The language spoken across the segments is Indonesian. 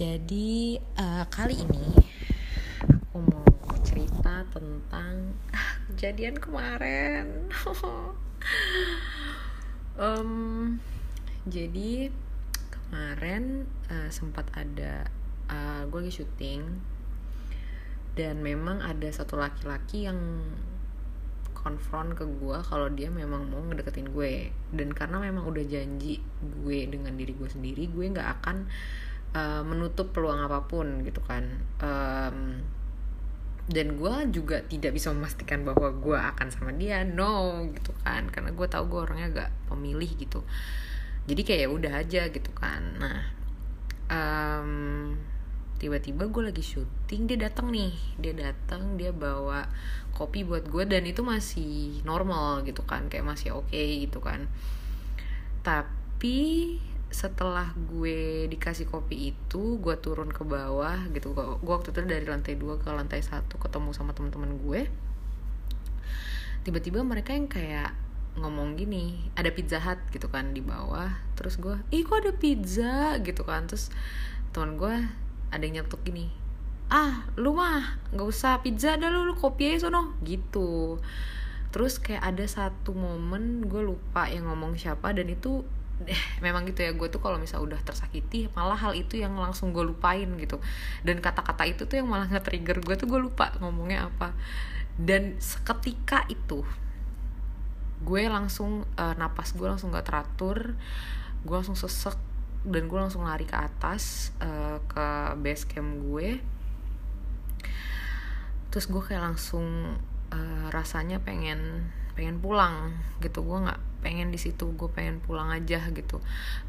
Jadi uh, kali ini aku mau cerita tentang kejadian kemarin. um, jadi kemarin uh, sempat ada uh, gue lagi syuting dan memang ada satu laki-laki yang konfront ke gue kalau dia memang mau ngedeketin gue dan karena memang udah janji gue dengan diri gue sendiri gue nggak akan uh, menutup peluang apa pun gitu kan. Um, dan gue juga tidak bisa memastikan bahwa gue akan sama dia no gitu kan. Karena gue tahu gue orangnya agak pemilih gitu. Jadi kayak ya udah aja gitu kan. Nah um, tiba-tiba gue lagi syuting dia datang nih. Dia datang dia bawa kopi buat gue dan itu masih normal gitu kan. Kayak masih oke okay gitu kan. Tapi setelah gue dikasih kopi itu gue turun ke bawah gitu. Gue waktu itu dari lantai dua ke lantai satu ketemu sama teman-teman gue. Tiba-tiba mereka yang kayak ngomong gini ada pizza hut gitu kan di bawah. Terus gue ih kok ada pizza? gitu kan. Terus teman gue ada yang nyetuk gini ah lu mah nggak usah pizza dah lu, lu kopi aja sono gitu. Terus kayak ada satu momen gue lupa yang ngomong siapa dan itu eh, memang gitu ya gue tuh kalau misal udah tersakiti malah hal itu yang langsung gue lupain gitu. Dan kata-kata itu tuh yang malah nge-trigger gue tuh gue lupa ngomongnya apa. Dan seketika itu gue langsung uh, napas gue langsung gak teratur gue langsung sesek dan gue langsung lari ke atas uh, ke base camp gue. Terus gue kayak langsung uh, rasanya pengen pengen pulang gitu. Gue nggak pengen di situ gue pengen pulang aja gitu.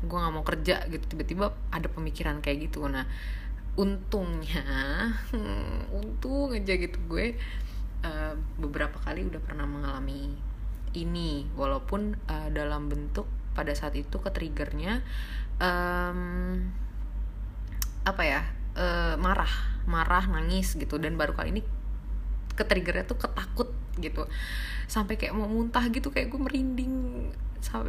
Gue nggak mau kerja gitu tiba-tiba ada pemikiran kayak gitu. Nah untungnya untung aja gitu gue uh, beberapa kali udah pernah mengalami ini. Walaupun uh, dalam bentuk pada saat itu ke triggernya um, apa ya uh, marah marah nangis gitu. Dan baru kali ini ke triggernya tuh ketakut gitu. Sampai kayak mau muntah gitu kayak gue merinding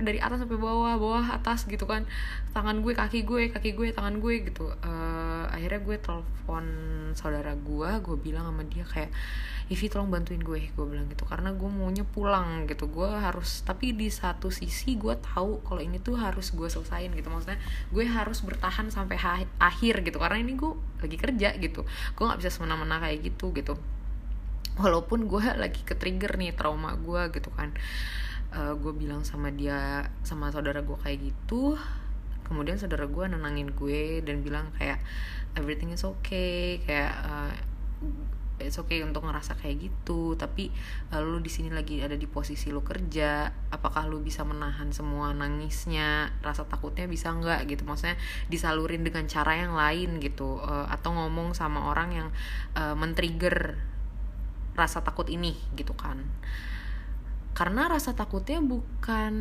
dari atas sampai bawah bawah atas gitu kan. Tangan gue kaki gue kaki gue tangan gue gitu. Uh, akhirnya gue telepon saudara gue gue bilang sama dia kayak Ivi tolong bantuin gue gue bilang gitu. Karena gue maunya pulang gitu. Gue harus tapi di satu sisi gue tahu kalau ini tuh harus gue selesain gitu. Maksudnya gue harus bertahan sampai akhir gitu. Karena ini gue lagi kerja gitu. Gue nggak bisa semena-mena kayak gitu gitu walaupun gue lagi ke trigger nih trauma gue gitu kan. Uh, gue bilang sama dia sama saudara gue kayak gitu. Kemudian saudara gue nenangin gue dan bilang kayak everything is okay. Kayak uh, it's okay untuk ngerasa kayak gitu tapi uh, lu di sini lagi ada di posisi lu kerja. Apakah lu bisa menahan semua nangisnya? Rasa takutnya bisa nggak? Gitu. Maksudnya disalurin dengan cara yang lain gitu. Uh, atau ngomong sama orang yang uh, men-trigger rasa takut ini gitu kan. Karena rasa takutnya bukan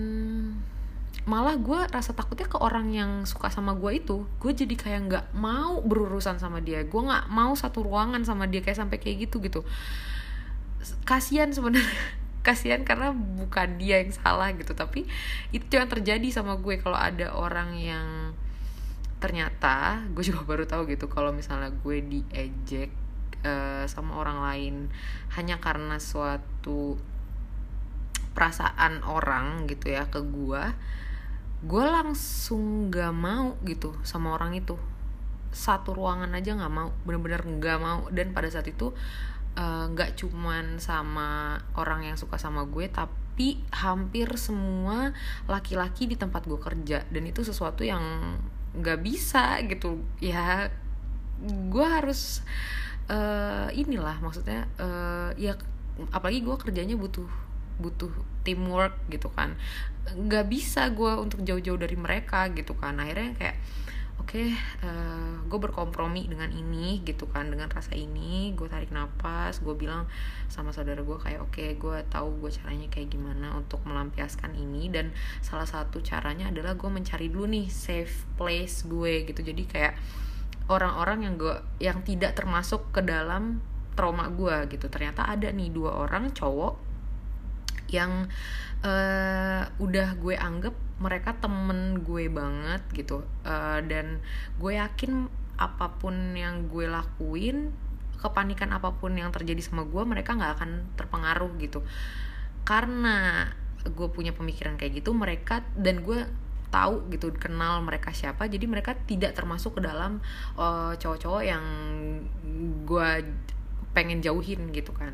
malah gue rasa takutnya ke orang yang suka sama gue itu. Gue jadi kayak nggak mau berurusan sama dia. Gue nggak mau satu ruangan sama dia kayak sampai kayak gitu gitu. Kasihan sebenarnya. Kasihan karena bukan dia yang salah gitu. Tapi itu yang terjadi sama gue. Kalau ada orang yang ternyata gue juga baru tahu gitu kalau misalnya gue diejek uh, sama orang lain hanya karena suatu perasaan orang gitu ya ke gue gue langsung gak mau gitu sama orang itu. Satu ruangan aja nggak mau bener-bener nggak mau. Dan pada saat itu nggak uh, cuman sama orang yang suka sama gue tapi hampir semua laki-laki di tempat gue kerja. Dan itu sesuatu yang nggak bisa gitu ya. Gue harus uh, inilah maksudnya uh, ya apalagi gue kerjanya butuh butuh teamwork gitu kan. Nggak bisa gue untuk jauh-jauh dari mereka gitu kan. Akhirnya kayak oke okay, uh, eh, gue berkompromi dengan ini gitu kan dengan rasa ini. Gue tarik nafas gue bilang sama saudara gue kayak oke okay, gue tahu gue caranya kayak gimana untuk melampiaskan ini. Dan salah satu caranya adalah gue mencari dulu nih safe place gue gitu. Jadi kayak orang-orang yang gue yang tidak termasuk ke dalam trauma gue gitu. Ternyata ada nih dua orang cowok yang uh, udah gue anggap mereka temen gue banget gitu. Uh, dan gue yakin apa pun yang gue lakuin kepanikan apa pun yang terjadi sama gue mereka nggak akan terpengaruh gitu. Karena gue punya pemikiran kayak gitu mereka dan gue tahu gitu kenal mereka siapa. Jadi mereka tidak termasuk ke dalam uh, cowok-cowok yang gue pengen jauhin gitu kan.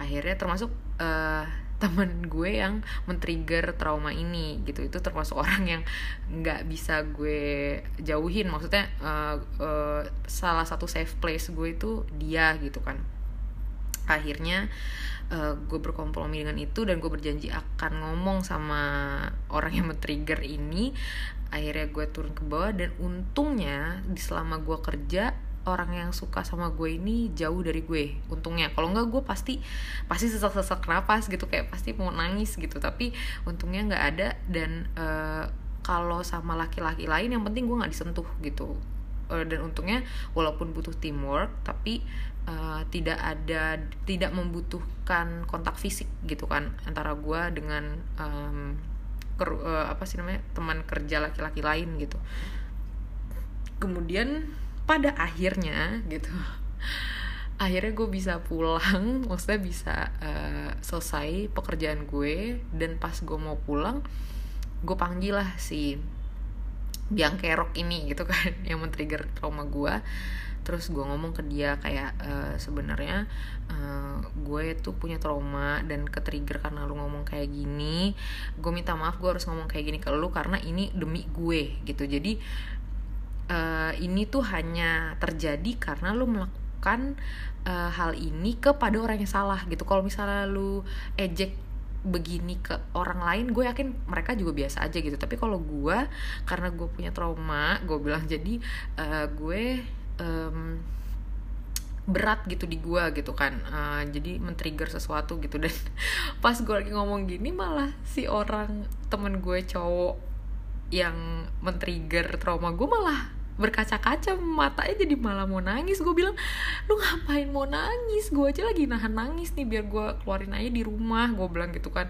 Akhirnya termasuk uh, temen gue yang men-trigger trauma ini gitu. Itu termasuk orang yang nggak bisa gue jauhin. Maksudnya uh, uh, salah satu safe place gue itu dia gitu kan akhirnya uh, gue berkompromi dengan itu dan gue berjanji akan ngomong sama orang yang men-trigger ini. Akhirnya gue turun ke bawah dan untungnya di selama gue kerja orang yang suka sama gue ini jauh dari gue. Untungnya kalau nggak gue pasti pasti sesak sesak napas gitu kayak pasti mau nangis gitu. Tapi untungnya nggak ada dan uh, kalau sama laki-laki lain yang penting gue nggak disentuh gitu. Uh, dan untungnya walaupun butuh teamwork tapi uh, tidak ada tidak membutuhkan kontak fisik gitu kan antara gue dengan um, ker, uh, apa sih namanya teman kerja laki-laki lain gitu. Kemudian pada akhirnya gitu akhirnya gue bisa pulang maksudnya bisa uh, selesai pekerjaan gue dan pas gue mau pulang gue panggil lah si biang kerok ini gitu kan yang men-trigger trauma gue terus gue ngomong ke dia kayak uh, sebenarnya uh, gue tuh punya trauma dan ke trigger karena lu ngomong kayak gini. Gue minta maaf gue harus ngomong kayak gini ke lu karena ini demi gue gitu. Jadi uh, ini tuh hanya terjadi karena lu melakukan uh, hal ini kepada orang yang salah gitu. Kalau misalnya lu ejek begini ke orang lain gue yakin mereka juga biasa aja gitu. Tapi kalau gue karena gue punya trauma gue bilang jadi uh, gue um, berat gitu di gue gitu kan. Uh, jadi men-trigger sesuatu gitu. Dan pas gue lagi ngomong gini malah si orang temen gue cowok yang men-trigger trauma gue malah berkaca-kaca matanya jadi malah mau nangis. Gue bilang lu ngapain mau nangis? Gue aja lagi nahan nangis nih biar gue keluarin aja di rumah gue bilang gitu kan.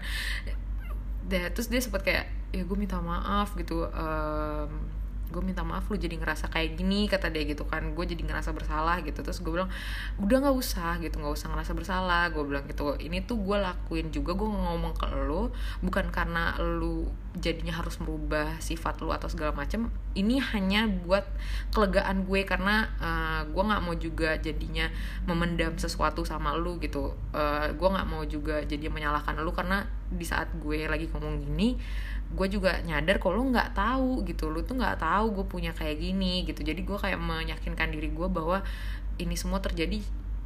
Deh terus dia sempet kayak ya gue minta maaf gitu. Um, gue minta maaf lu jadi ngerasa kayak gini kata dia gitu kan. Gue jadi ngerasa bersalah gitu. Terus gue bilang udah nggak usah gitu. Nggak usah ngerasa bersalah gue bilang gitu. Ini tuh gue lakuin juga gue ngomong ke lu bukan karena lu jadinya harus merubah sifat lu atau segala macem ini hanya buat kelegaan gue karena uh, gue nggak mau juga jadinya memendam sesuatu sama lu gitu. Uh, gue nggak mau juga jadi menyalahkan lu karena di saat gue lagi ngomong gini gue juga nyadar kalau lu nggak tahu gitu. Lu tuh nggak tahu gue punya kayak gini gitu. Jadi gue kayak meyakinkan diri gue bahwa ini semua terjadi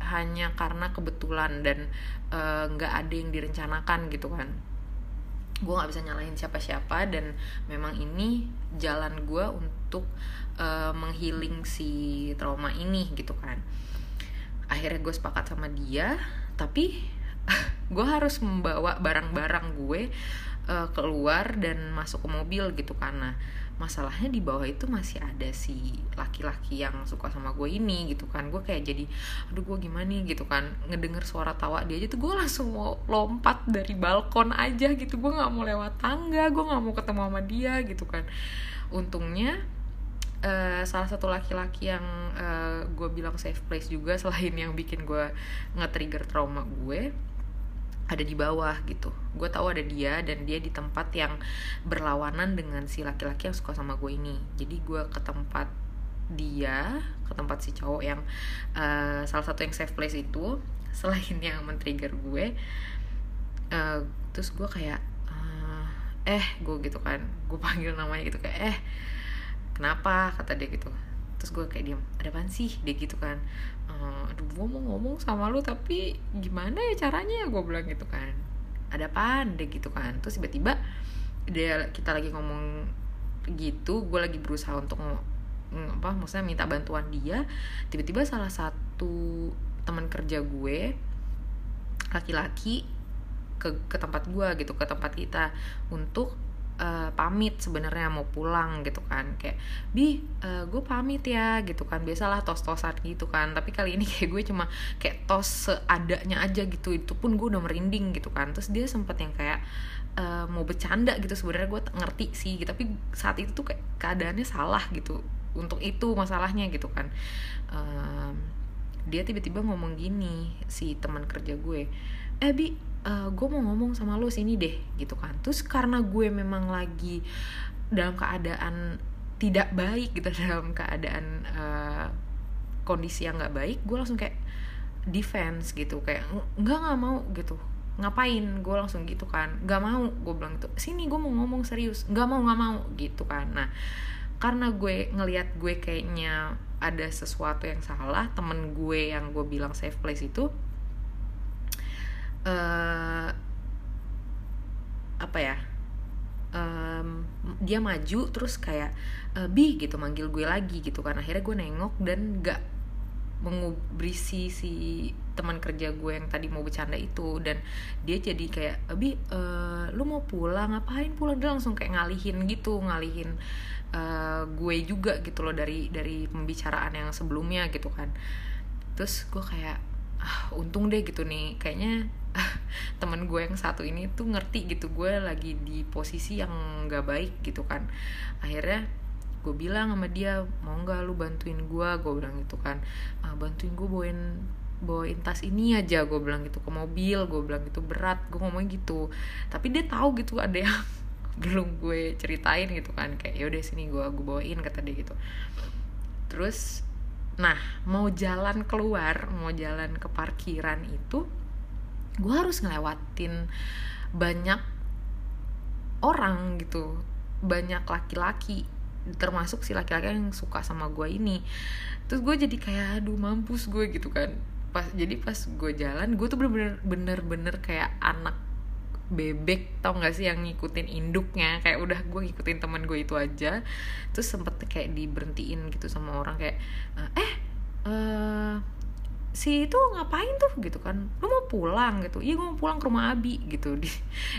hanya karena kebetulan dan eh, nggak uh, ada yang direncanakan gitu kan gue nggak bisa nyalahin siapa-siapa dan memang ini jalan gue untuk uh, menghealing si trauma ini gitu kan. Akhirnya gue sepakat sama dia tapi gue harus membawa barang-barang gue uh, keluar dan masuk ke mobil gitu karena masalahnya di bawah itu masih ada si laki-laki yang suka sama gue ini gitu kan. Gue kayak jadi aduh gue gimana nih? Gitu kan. Ngedenger suara tawa dia aja tuh gue langsung mau lompat dari balkon aja gitu. Gue nggak mau lewat tangga gue nggak mau ketemu sama dia gitu kan. Untungnya Uh, salah satu laki-laki yang uh, gue bilang safe place juga selain yang bikin gue nge-trigger trauma gue ada di bawah gitu. Gue tahu ada dia dan dia di tempat yang berlawanan dengan si laki-laki yang suka sama gue ini. Jadi gue ke tempat dia ke tempat si cowok yang uh, salah satu yang safe place itu selain yang men-trigger gue uh, terus gue kayak uh, eh gue gitu kan. Gue panggil namanya gitu kayak eh kenapa? kata dia gitu terus gue kayak diam ada apa sih? Dia gitu kan. Uh, aduh gue mau ngomong sama lu tapi gimana ya caranya? Gue bilang gitu kan. Ada apa deh gitu kan. Terus tiba-tiba dia kita lagi ngomong gitu gue lagi berusaha untuk apa maksudnya minta bantuan dia. Tiba-tiba salah satu teman kerja gue laki-laki ke ke tempat gue gitu ke tempat kita untuk uh, pamit sebenarnya mau pulang gitu kan. Kayak bi uh, gue pamit ya gitu kan. Biasalah tos-tosan gitu kan. Tapi kali ini kayak gue cuma kayak tos seadanya aja gitu. Itu pun gue udah merinding gitu kan. Terus dia sempet yang kayak uh, mau bercanda gitu. Sebenarnya gue ngerti sih. Gitu. tapi saat itu tuh kayak keadaannya salah gitu untuk itu masalahnya gitu kan. Um, dia tiba-tiba ngomong gini si teman kerja gue eh bi uh, gue mau ngomong sama lo sini deh gitu kan. Terus karena gue memang lagi dalam keadaan tidak baik gitu dalam keadaan uh, kondisi yang nggak baik gue langsung kayak defense gitu kayak nggak nggak mau gitu. Ngapain? Gue langsung gitu kan. Nggak mau gue bilang gitu. Sini gue mau ngomong serius. Nggak mau nggak mau gitu kan. Nah karena gue ngelihat gue kayaknya ada sesuatu yang salah temen gue yang gue bilang safe place itu uh, apa ya um, dia maju terus kayak uh, bi gitu manggil gue lagi gitu kan. Akhirnya gue nengok dan gak mengubrisi si teman kerja gue yang tadi mau bercanda itu. Dan dia jadi kayak bi uh, lu mau pulang? Ngapain pulang? Dia langsung kayak ngalihin gitu ngalihin uh, gue juga gitu loh dari dari pembicaraan yang sebelumnya gitu kan. Terus gue kayak ah, untung deh gitu nih. Kayaknya temen gue yang satu ini tuh ngerti gitu gue lagi di posisi yang gak baik gitu kan. Akhirnya gue bilang sama dia mau nggak lu bantuin gue gue bilang gitu kan. Ah, bantuin gue bawain bawain tas ini aja gue bilang gitu. Ke mobil gue bilang gitu. Berat gue ngomong gitu. Tapi dia tahu gitu ada yang belum gue ceritain gitu kan. Kayak yaudah sini gue gue bawain kata dia gitu. Terus nah mau jalan keluar mau jalan ke parkiran itu gue harus ngelewatin banyak orang gitu. Banyak laki-laki termasuk si laki-laki yang suka sama gue ini. Terus gue jadi kayak aduh mampus gue gitu kan. Pas jadi pas gue jalan gue tuh bener-bener bener-bener kayak anak bebek tau gak sih yang ngikutin induknya. Kayak udah gue ngikutin teman gue itu aja. Terus sempet kayak diberhentiin gitu sama orang kayak eh uh, si itu ngapain tuh gitu kan. Lu mau pulang gitu. Iya gue mau pulang ke rumah Abi gitu. Dia,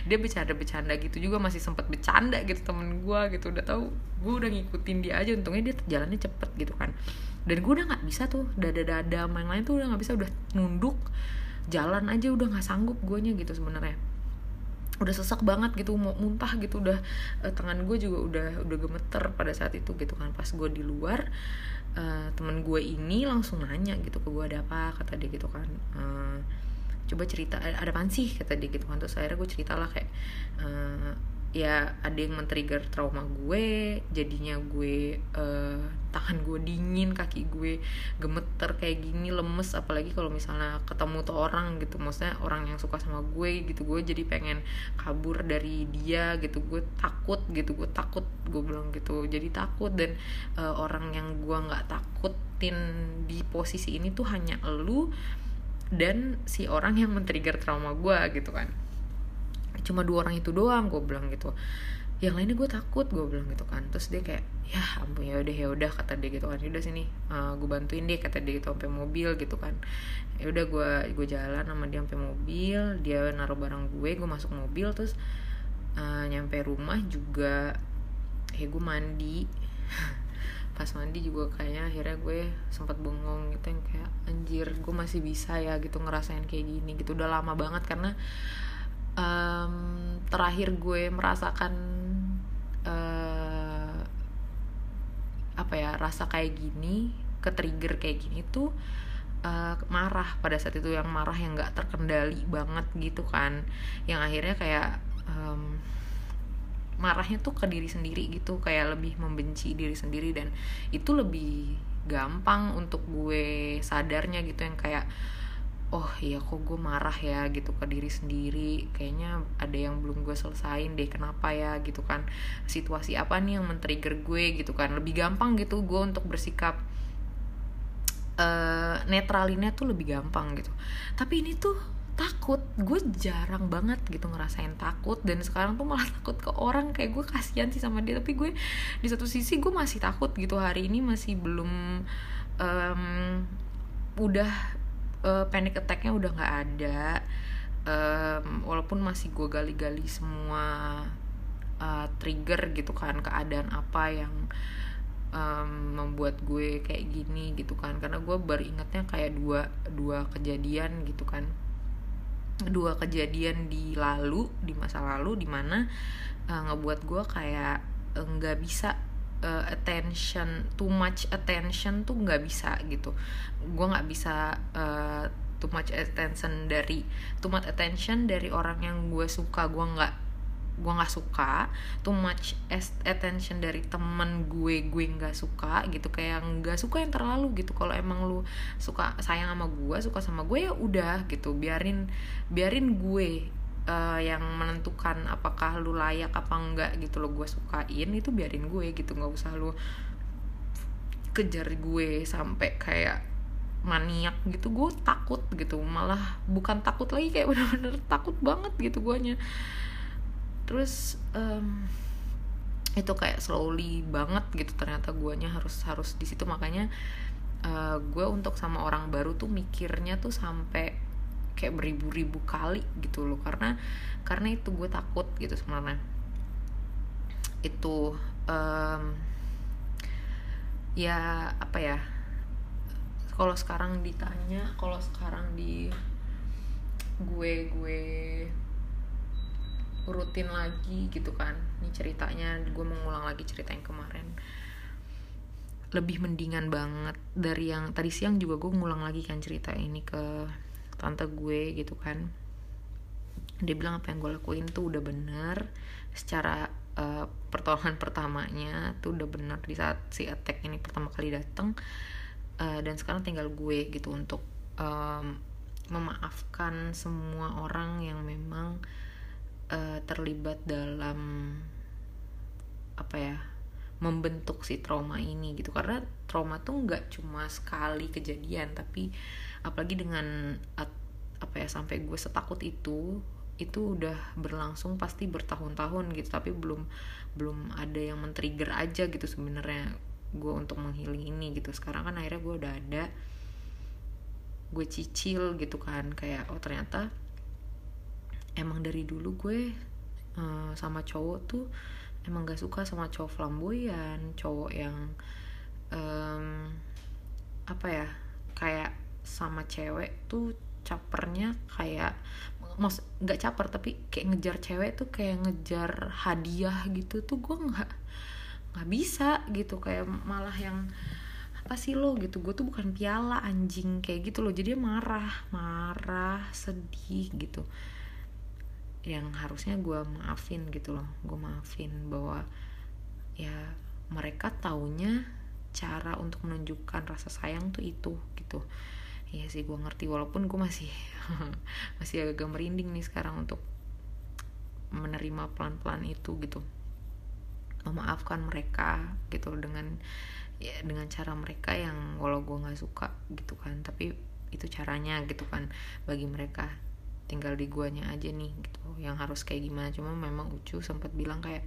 dia bercanda-bercanda gitu juga masih sempat bercanda gitu temen gue gitu. Udah tahu gue udah ngikutin dia aja. Untungnya dia jalannya cepet gitu kan. Dan gue udah nggak bisa tuh dada-dada main lain tuh udah nggak bisa. Udah nunduk jalan aja udah nggak sanggup gue nya gitu sebenarnya. Udah sesak banget gitu mau muntah gitu. Udah uh, tangan gue juga udah udah gemeter pada saat itu gitu kan. Pas gue di luar uh, temen gue ini langsung nanya gitu ke gue ada apa? Kata dia gitu kan uh, coba cerita ada apa sih? Kata dia gitu kan. Terus akhirnya gue ceritalah kayak uh, ya ada yang men-trigger trauma gue jadinya gue uh, tangan gue dingin kaki gue gemeter kayak gini lemes apalagi kalau misalnya ketemu tuh orang gitu. Maksudnya orang yang suka sama gue gitu gue jadi pengen kabur dari dia gitu. Gue takut gitu gue takut gue bilang gitu. Jadi takut dan uh, orang yang gue nggak takutin di posisi ini tuh hanya elu dan si orang yang men-trigger trauma gue gitu kan. Cuma dua orang itu doang gue bilang gitu yang lainnya gue takut gue bilang gitu kan. Terus dia kayak ya ampun ya udah ya udah kata dia gitu kan. Ya udah sini uh, gue bantuin deh kata dia gitu sampai mobil gitu kan. Ya udah gue gue jalan sama dia sampai mobil dia naruh barang gue gue masuk mobil terus uh, nyampe rumah juga ya gue mandi. Pas mandi juga kayaknya akhirnya gue sempat bengong gitu yang kayak anjir gue masih bisa ya gitu ngerasain kayak gini gitu. Udah lama banget karena um, terakhir gue merasakan uh, apa ya rasa kayak gini ke trigger kayak gini tuh uh, marah pada saat itu yang marah yang nggak terkendali banget gitu kan. Yang akhirnya kayak um, marahnya tuh ke diri sendiri gitu kayak lebih membenci diri sendiri dan itu lebih gampang untuk gue sadarnya gitu yang kayak oh iya kok gue marah ya gitu ke diri sendiri. Kayaknya ada yang belum gue selesain deh kenapa ya gitu kan. Situasi apa nih yang men-trigger gue gitu kan. Lebih gampang gitu gue untuk bersikap uh, netralinnya tuh lebih gampang gitu. Tapi ini tuh takut. Gue jarang banget gitu ngerasain takut. Dan sekarang tuh malah takut ke orang. Kayak gue kasihan sih sama dia. Tapi gue di satu sisi gue masih takut gitu. Hari ini masih belum um, udah uh, panic attacknya udah nggak ada. Um, walaupun masih gue gali-gali semua uh, trigger gitu kan keadaan apa yang um, membuat gue kayak gini gitu kan. Karena gue baru ingetnya kayak dua dua kejadian gitu kan. Dua kejadian di lalu di masa lalu di mana uh, ngebuat gue kayak nggak bisa uh, attention too much attention tuh nggak bisa gitu. Gue nggak bisa uh, too much attention dari too much attention dari orang yang gue suka. Gue nggak gue nggak suka. Too much attention dari temen gue gue nggak suka gitu. Kayak nggak suka yang terlalu gitu. Kalau emang lu suka sayang sama gue suka sama gue ya udah gitu. Biarin biarin gue uh, yang menentukan apakah lu layak apa enggak gitu lo gue sukain itu biarin gue gitu nggak usah lu kejar gue sampai kayak maniak gitu. Gue takut gitu malah bukan takut lagi kayak bener-bener takut banget gitu guanya. Terus um, itu kayak slowly banget gitu ternyata guanya harus harus di situ. Makanya uh, eh, gue untuk sama orang baru tuh mikirnya tuh sampai kayak beribu-ribu kali gitu loh. Karena karena itu gue takut gitu sebenarnya. Itu um, ya apa ya kalau sekarang ditanya kalau sekarang di gue gue rutin lagi gitu kan ini ceritanya gue mengulang lagi cerita yang kemarin. Lebih mendingan banget dari yang tadi siang juga gue ngulang lagi kan cerita ini ke tante gue gitu kan. Dia bilang apa yang gue lakuin tuh udah bener. Secara uh, pertolongan pertamanya tuh udah bener. Di saat si attack ini pertama kali datang uh, dan sekarang tinggal gue gitu untuk um, memaafkan semua orang yang memang uh, terlibat dalam apa ya membentuk si trauma ini gitu. Karena trauma tuh nggak cuma sekali kejadian tapi apalagi dengan apa ya sampai gue setakut itu itu udah berlangsung pasti bertahun-tahun gitu. Tapi belum belum ada yang men-trigger aja gitu sebenarnya gue untuk menghiling ini gitu. Sekarang kan akhirnya gue udah ada gue cicil gitu kan. Kayak oh ternyata emang dari dulu gue uh, sama cowok tuh emang gak suka sama cowok flamboyan cowok yang um, apa ya kayak sama cewek tuh capernya kayak mas nggak caper tapi kayak ngejar cewek tuh kayak ngejar hadiah gitu tuh gue nggak nggak bisa gitu. Kayak malah yang apa sih lo gitu gue tuh bukan piala anjing kayak gitu loh. Jadi marah marah sedih gitu yang harusnya gue maafin gitu loh. Gue maafin bahwa ya mereka taunya cara untuk menunjukkan rasa sayang tuh itu gitu. Iya sih gue ngerti. Walaupun gue masih masih agak merinding nih sekarang untuk menerima pelan-pelan itu gitu. Memaafkan mereka gitu dengan ya dengan cara mereka yang walau gue nggak suka gitu kan. Tapi itu caranya gitu kan bagi mereka tinggal di guanya aja nih gitu. Yang harus kayak gimana. Cuma memang Ucu sempat bilang kayak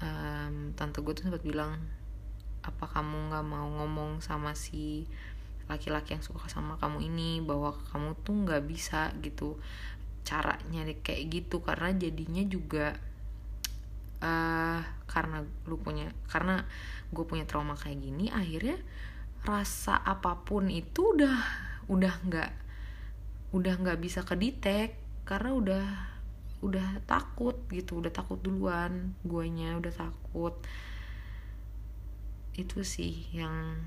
um, tante gue tuh sempat bilang apa kamu nggak mau ngomong sama si laki-laki yang suka sama kamu ini? Bahwa kamu tuh nggak bisa gitu. Caranya kayak gitu. Karena jadinya juga uh, karena lu punya karena gue punya trauma kayak gini akhirnya rasa apa pun itu udah udah nggak udah nggak bisa kedetek karena udah udah takut gitu udah takut duluan guanya udah takut. Itu sih yang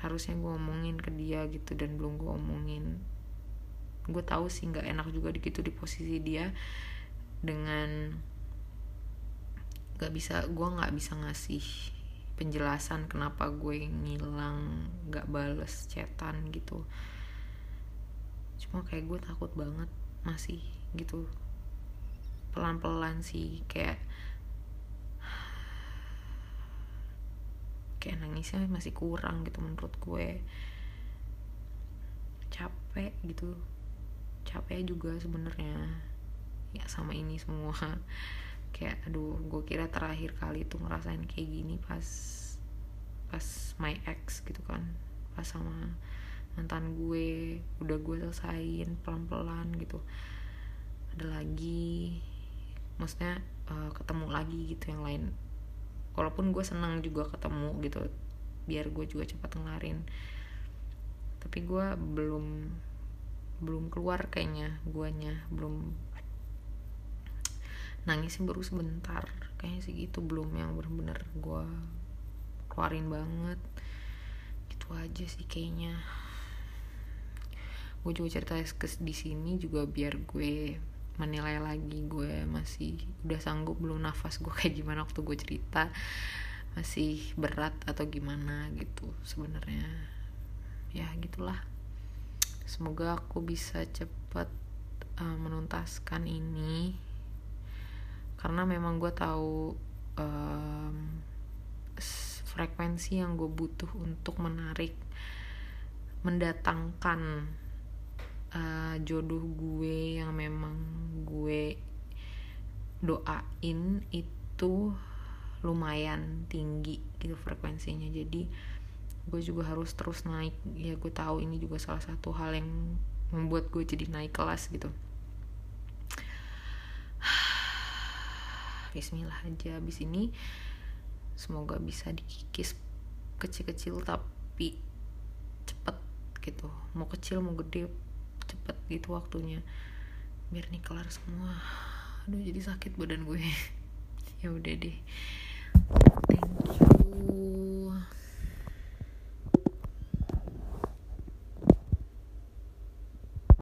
harusnya gue omongin ke dia gitu dan belum gue omongin. Gue tahu sih nggak enak juga gitu di posisi dia dengan nggak bisa gue nggak bisa ngasih penjelasan kenapa gue ngilang nggak bales chatan gitu cuma kayak gue takut banget masih gitu. Pelan-pelan sih kayak kayak nangisnya masih kurang gitu menurut gue. Capek gitu. Capek juga sebenarnya. Ya sama ini semua. Kayak aduh gue kira terakhir kali tuh ngerasain kayak gini pas pas my ex gitu kan. Pas sama mantan gue udah gue selesain pelan-pelan gitu. Ada lagi maksudnya uh, ketemu lagi gitu yang lain. Walaupun gue senang juga ketemu gitu biar gue juga cepat ngelarin. Tapi gue belum belum keluar kayaknya guanya belum nangis baru sebentar kayaknya sih gitu belum yang bener-bener gue keluarin banget. Gitu aja sih kayaknya gue juga cerita di sini juga biar gue menilai lagi gue masih udah sanggup belum nafas gue kayak gimana waktu gue cerita. Masih berat atau gimana gitu sebenarnya. Ya gitulah. Semoga aku bisa cepat uh, menuntaskan ini. Karena memang gue tahu um, frekuensi yang gue butuh untuk menarik mendatangkan uh, jodoh gue yang memang gue doain itu lumayan tinggi gitu frekuensinya. Jadi gue juga harus terus naik. Ya gue tahu ini juga salah satu hal yang membuat gue jadi naik kelas gitu. Bismillah aja abis ini. Semoga bisa dikikis kecil-kecil tapi cepet gitu. Mau kecil mau gede cepet gitu waktunya. Biar nih kelar semua. Aduh jadi sakit badan gue. Ya udah deh. Thank you.